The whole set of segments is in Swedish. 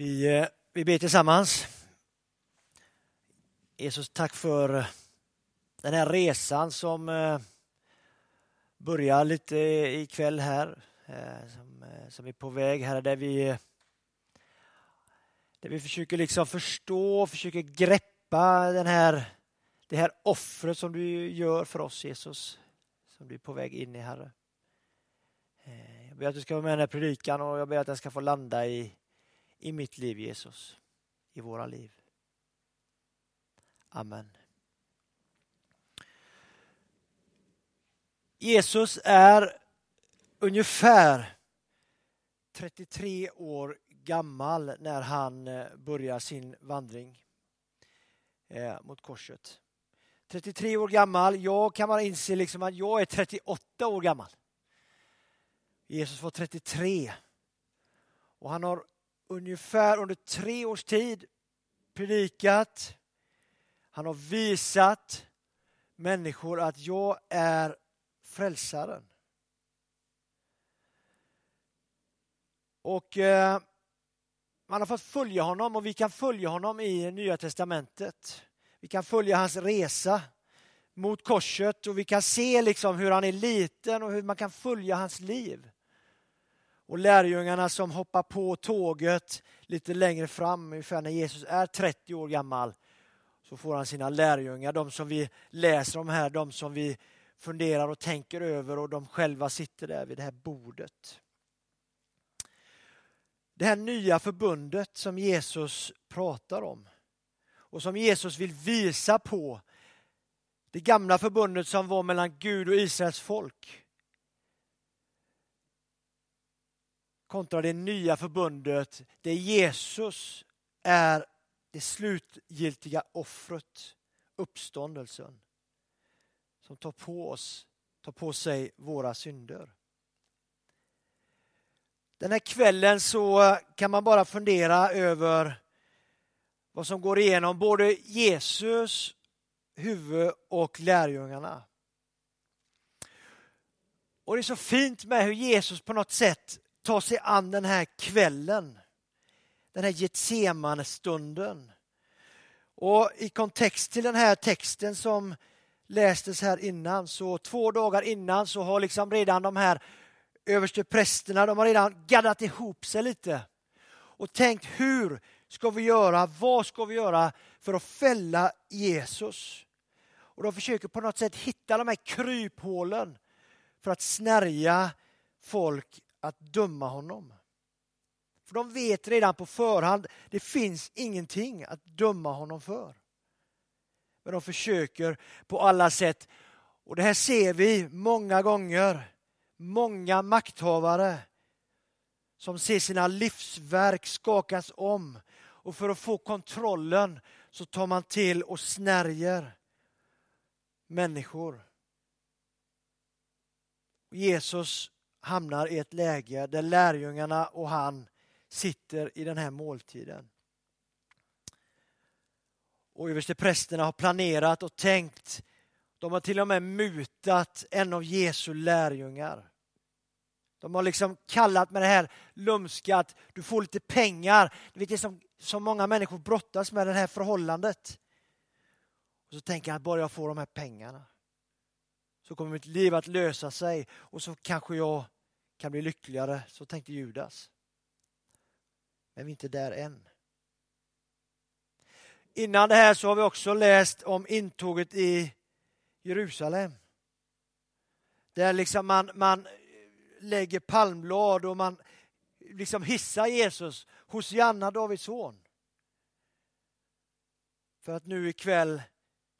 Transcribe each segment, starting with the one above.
Vi, eh, vi ber tillsammans. Jesus, tack för den här resan som eh, börjar lite ikväll här. Eh, som, som är på väg här där vi, där vi försöker liksom förstå, försöker greppa den här, det här offret som du gör för oss Jesus. Som du är på väg in i Herre. Jag ber att du ska vara med i den här predikan och jag ber att den ska få landa i i mitt liv Jesus, i våra liv. Amen. Jesus är ungefär 33 år gammal när han eh, börjar sin vandring eh, mot korset. 33 år gammal, jag kan bara inse liksom att jag är 38 år gammal. Jesus var 33 och han har ungefär under tre års tid predikat. Han har visat människor att jag är frälsaren. Och eh, man har fått följa honom och vi kan följa honom i Nya Testamentet. Vi kan följa hans resa mot korset och vi kan se liksom hur han är liten och hur man kan följa hans liv. Och lärjungarna som hoppar på tåget lite längre fram, ungefär när Jesus är 30 år gammal, så får han sina lärjungar, de som vi läser om här, de som vi funderar och tänker över och de själva sitter där vid det här bordet. Det här nya förbundet som Jesus pratar om och som Jesus vill visa på, det gamla förbundet som var mellan Gud och Israels folk. Kontra det nya förbundet där Jesus är det slutgiltiga offret, uppståndelsen som tar på oss, tar på sig våra synder. Den här kvällen så kan man bara fundera över vad som går igenom både Jesus huvud och lärjungarna. Och det är så fint med hur Jesus på något sätt ta sig an den här kvällen. Den här Getsemane-stunden. Och i kontext till den här texten som lästes här innan, så två dagar innan så har liksom redan de här överste prästerna, de har redan gaddat ihop sig lite och tänkt hur ska vi göra, vad ska vi göra för att fälla Jesus? Och de försöker på något sätt hitta de här kryphålen för att snärja folk att döma honom. För de vet redan på förhand, det finns ingenting att döma honom för. Men de försöker på alla sätt. Och det här ser vi många gånger. Många makthavare som ser sina livsverk skakas om. Och för att få kontrollen så tar man till och snärjer människor. Jesus hamnar i ett läge där lärjungarna och han sitter i den här måltiden. Och översteprästerna har planerat och tänkt. De har till och med mutat en av Jesu lärjungar. De har liksom kallat med det här lumska att du får lite pengar. Det är som, som många människor brottas med det här förhållandet. Och så tänker han, bara jag får de här pengarna så kommer mitt liv att lösa sig och så kanske jag kan bli lyckligare. Så tänkte Judas. Men vi är inte där än. Innan det här så har vi också läst om intåget i Jerusalem. Där liksom man, man lägger palmblad och man liksom hissar Jesus. hos Janna, Davids son. För att nu ikväll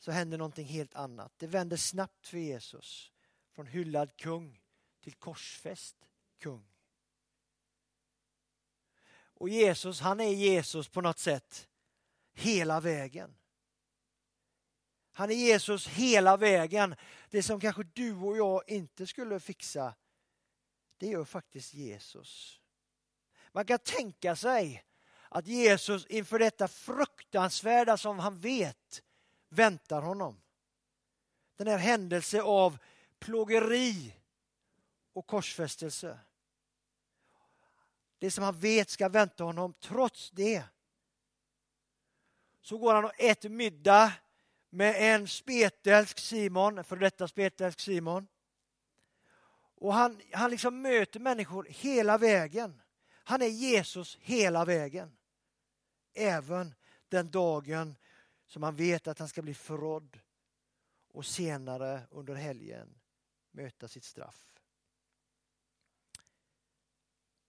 så händer någonting helt annat. Det vänder snabbt för Jesus. Från hyllad kung till korsfäst kung. Och Jesus, han är Jesus på något sätt hela vägen. Han är Jesus hela vägen. Det som kanske du och jag inte skulle fixa, det gör faktiskt Jesus. Man kan tänka sig att Jesus inför detta fruktansvärda som han vet väntar honom. Den här händelse av plågeri och korsfästelse. det som han vet ska vänta honom, trots det så går han och äter middag med en spetälsk Simon, en för detta spetälsk Simon. Och han, han liksom möter människor hela vägen. Han är Jesus hela vägen. Även den dagen som han vet att han ska bli förrådd och senare under helgen möta sitt straff.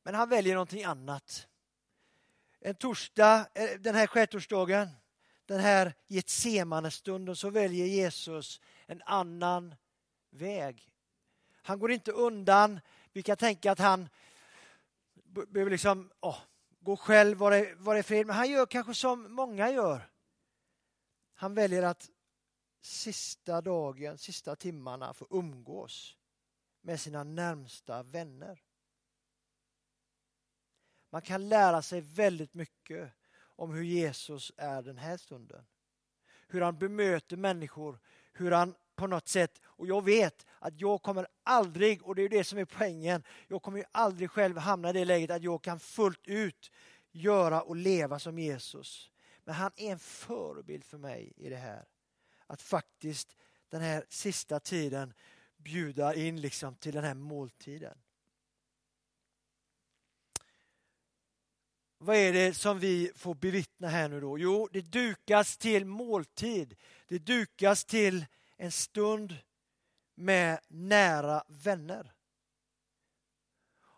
Men han väljer någonting annat. En torsdag, eh, den här skärtorsdagen, den här Getsemane-stunden så väljer Jesus en annan väg. Han går inte undan. Vi kan tänka att han behöver liksom, åh, gå själv, vara, är, fred? Men han gör kanske som många gör. Han väljer att sista dagen, sista timmarna få umgås med sina närmsta vänner. Man kan lära sig väldigt mycket om hur Jesus är den här stunden. Hur han bemöter människor, hur han på något sätt, och jag vet att jag kommer aldrig, och det är det som är poängen, jag kommer ju aldrig själv hamna i det läget att jag kan fullt ut göra och leva som Jesus. Men han är en förebild för mig i det här. Att faktiskt den här sista tiden bjuda in liksom till den här måltiden. Vad är det som vi får bevittna här nu då? Jo, det dukas till måltid. Det dukas till en stund med nära vänner.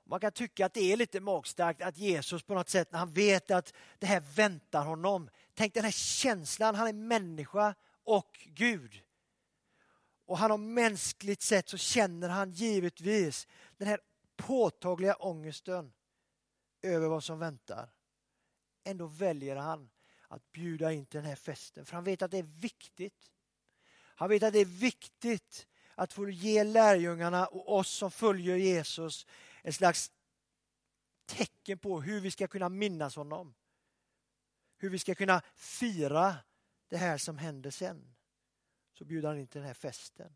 Man kan tycka att det är lite magstarkt att Jesus på något sätt, när han vet att det här väntar honom. Tänk den här känslan, han är människa och Gud. Och han har mänskligt sett så känner han givetvis den här påtagliga ångesten över vad som väntar. Ändå väljer han att bjuda in till den här festen för han vet att det är viktigt. Han vet att det är viktigt att få ge lärjungarna och oss som följer Jesus en slags tecken på hur vi ska kunna minnas honom. Hur vi ska kunna fira det här som händer sen. Så bjuder han in till den här festen.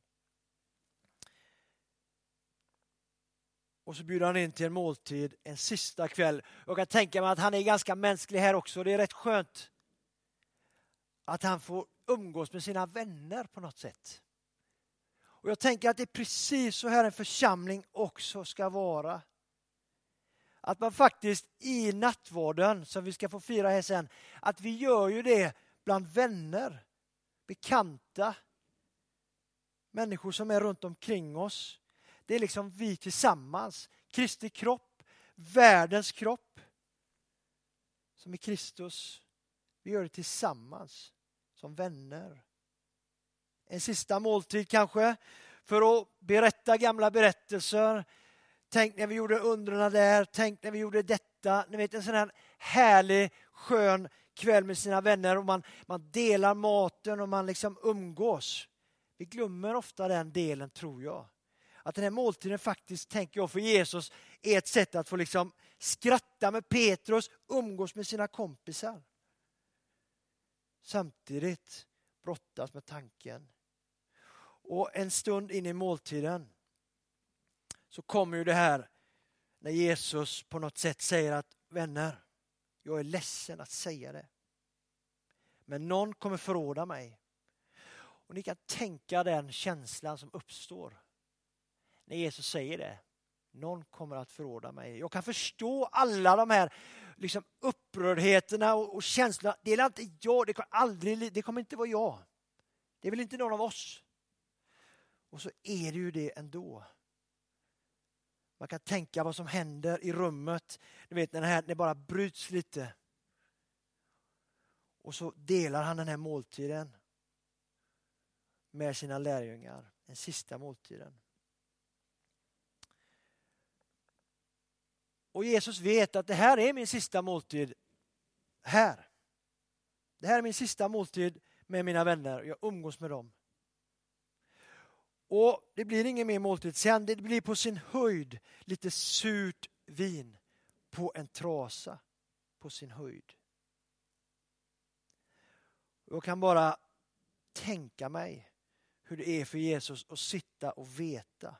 Och så bjuder han in till en måltid en sista kväll. Jag kan tänka mig att han är ganska mänsklig här också. Det är rätt skönt att han får umgås med sina vänner på något sätt. Och Jag tänker att det är precis så här en församling också ska vara. Att man faktiskt i nattvarden, som vi ska få fira här sen, att vi gör ju det bland vänner, bekanta, människor som är runt omkring oss. Det är liksom vi tillsammans. Kristi kropp, världens kropp. Som är Kristus. Vi gör det tillsammans, som vänner. En sista måltid kanske, för att berätta gamla berättelser. Tänk när vi gjorde undren där, tänk när vi gjorde detta. Ni vet en sån här härlig, skön kväll med sina vänner och man, man delar maten och man liksom umgås. Vi glömmer ofta den delen, tror jag att den här måltiden faktiskt, tänker jag, för Jesus är ett sätt att få liksom skratta med Petrus, umgås med sina kompisar. Samtidigt brottas med tanken. Och en stund in i måltiden så kommer ju det här när Jesus på något sätt säger att vänner, jag är ledsen att säga det. Men någon kommer förråda mig. Och ni kan tänka den känslan som uppstår när Jesus säger det. Någon kommer att förråda mig. Jag kan förstå alla de här liksom, upprördheterna och, och känslorna. Det är inte jag, det kommer, aldrig, det kommer inte vara jag. Det är väl inte någon av oss. Och så är det ju det ändå. Man kan tänka vad som händer i rummet. Ni vet när det, här, det bara bryts lite. Och så delar han den här måltiden med sina lärjungar. Den sista måltiden. Och Jesus vet att det här är min sista måltid här. Det här är min sista måltid med mina vänner. Jag umgås med dem. Och det blir ingen mer måltid sen. Det blir på sin höjd lite surt vin på en trasa. På sin höjd. Jag kan bara tänka mig hur det är för Jesus att sitta och veta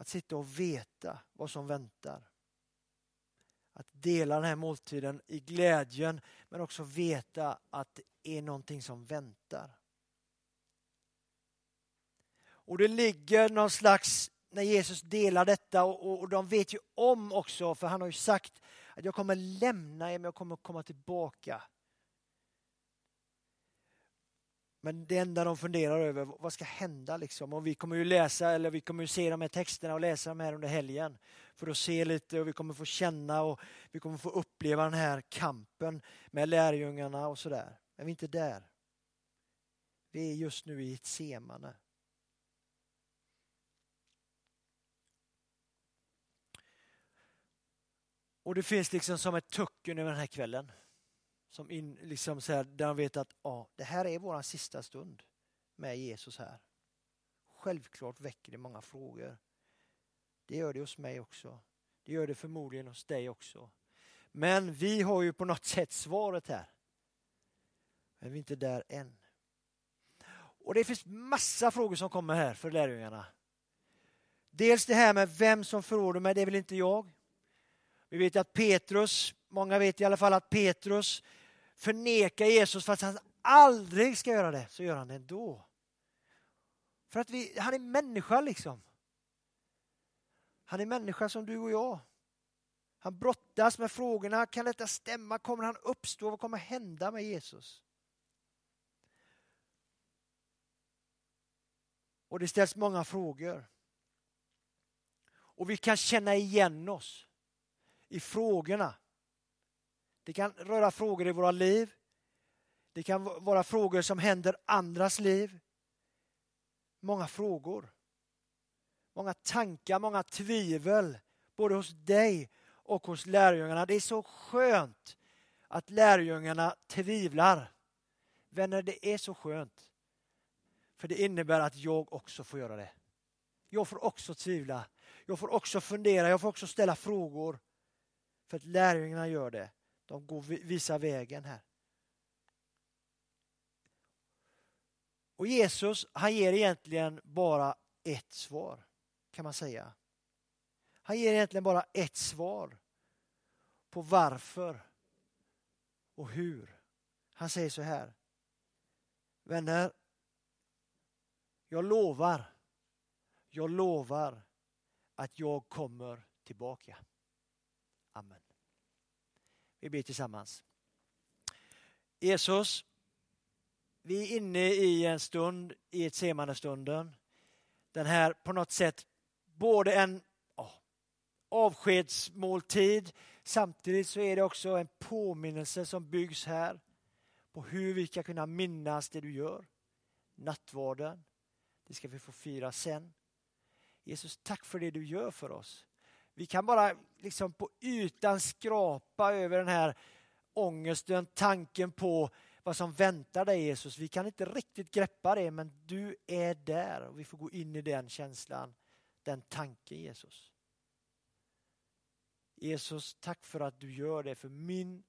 att sitta och veta vad som väntar. Att dela den här måltiden i glädjen men också veta att det är någonting som väntar. Och det ligger någon slags, när Jesus delar detta och, och, de vet ju om också, för han har ju sagt att jag kommer lämna er men jag kommer komma tillbaka. Men det enda de funderar över, vad ska hända liksom? Och vi kommer ju läsa, eller vi kommer ju se de här texterna och läsa dem här under helgen. För att se lite och vi kommer få känna och vi kommer få uppleva den här kampen med lärjungarna och sådär. Men vi är inte där. Vi är just nu i ett semane. Och det finns liksom som ett tucken över den här kvällen. Som in, liksom så här, där de vet att ja, det här är vår sista stund med Jesus här. Självklart väcker det många frågor. Det gör det hos mig också. Det gör det förmodligen hos dig också. Men vi har ju på något sätt svaret här. Men vi är inte där än. Och det finns massa frågor som kommer här för lärjungarna. Dels det här med vem som förråder mig, det är väl inte jag. Vi vet att Petrus, många vet i alla fall att Petrus förnekar Jesus för att han aldrig ska göra det, så gör han det ändå. För att vi, han är människa liksom. Han är människa som du och jag. Han brottas med frågorna, kan detta stämma? Kommer han uppstå? Vad kommer hända med Jesus? Och det ställs många frågor. Och vi kan känna igen oss i frågorna. Det kan röra frågor i våra liv. Det kan vara frågor som händer andras liv. Många frågor. Många tankar, många tvivel. Både hos dig och hos lärjungarna. Det är så skönt att lärjungarna tvivlar. Vänner, det är så skönt. För det innebär att jag också får göra det. Jag får också tvivla. Jag får också fundera, jag får också ställa frågor. För att lärjungarna gör det. De går, visar vägen här. Och Jesus, han ger egentligen bara ett svar, kan man säga. Han ger egentligen bara ett svar på varför och hur. Han säger så här. Vänner, jag lovar, jag lovar att jag kommer tillbaka. Amen. Vi ber tillsammans. Jesus, vi är inne i en stund, i ett stunden. Den här på något sätt både en oh, avskedsmåltid samtidigt så är det också en påminnelse som byggs här på hur vi ska kunna minnas det du gör. Nattvarden, det ska vi få fira sen. Jesus, tack för det du gör för oss. Vi kan bara liksom på ytan skrapa över den här ångesten, tanken på vad som väntar dig Jesus. Vi kan inte riktigt greppa det men du är där och vi får gå in i den känslan, den tanken Jesus. Jesus, tack för att du gör det för min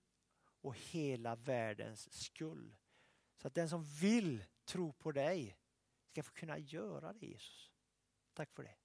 och hela världens skull. Så att den som vill tro på dig ska få kunna göra det Jesus. Tack för det.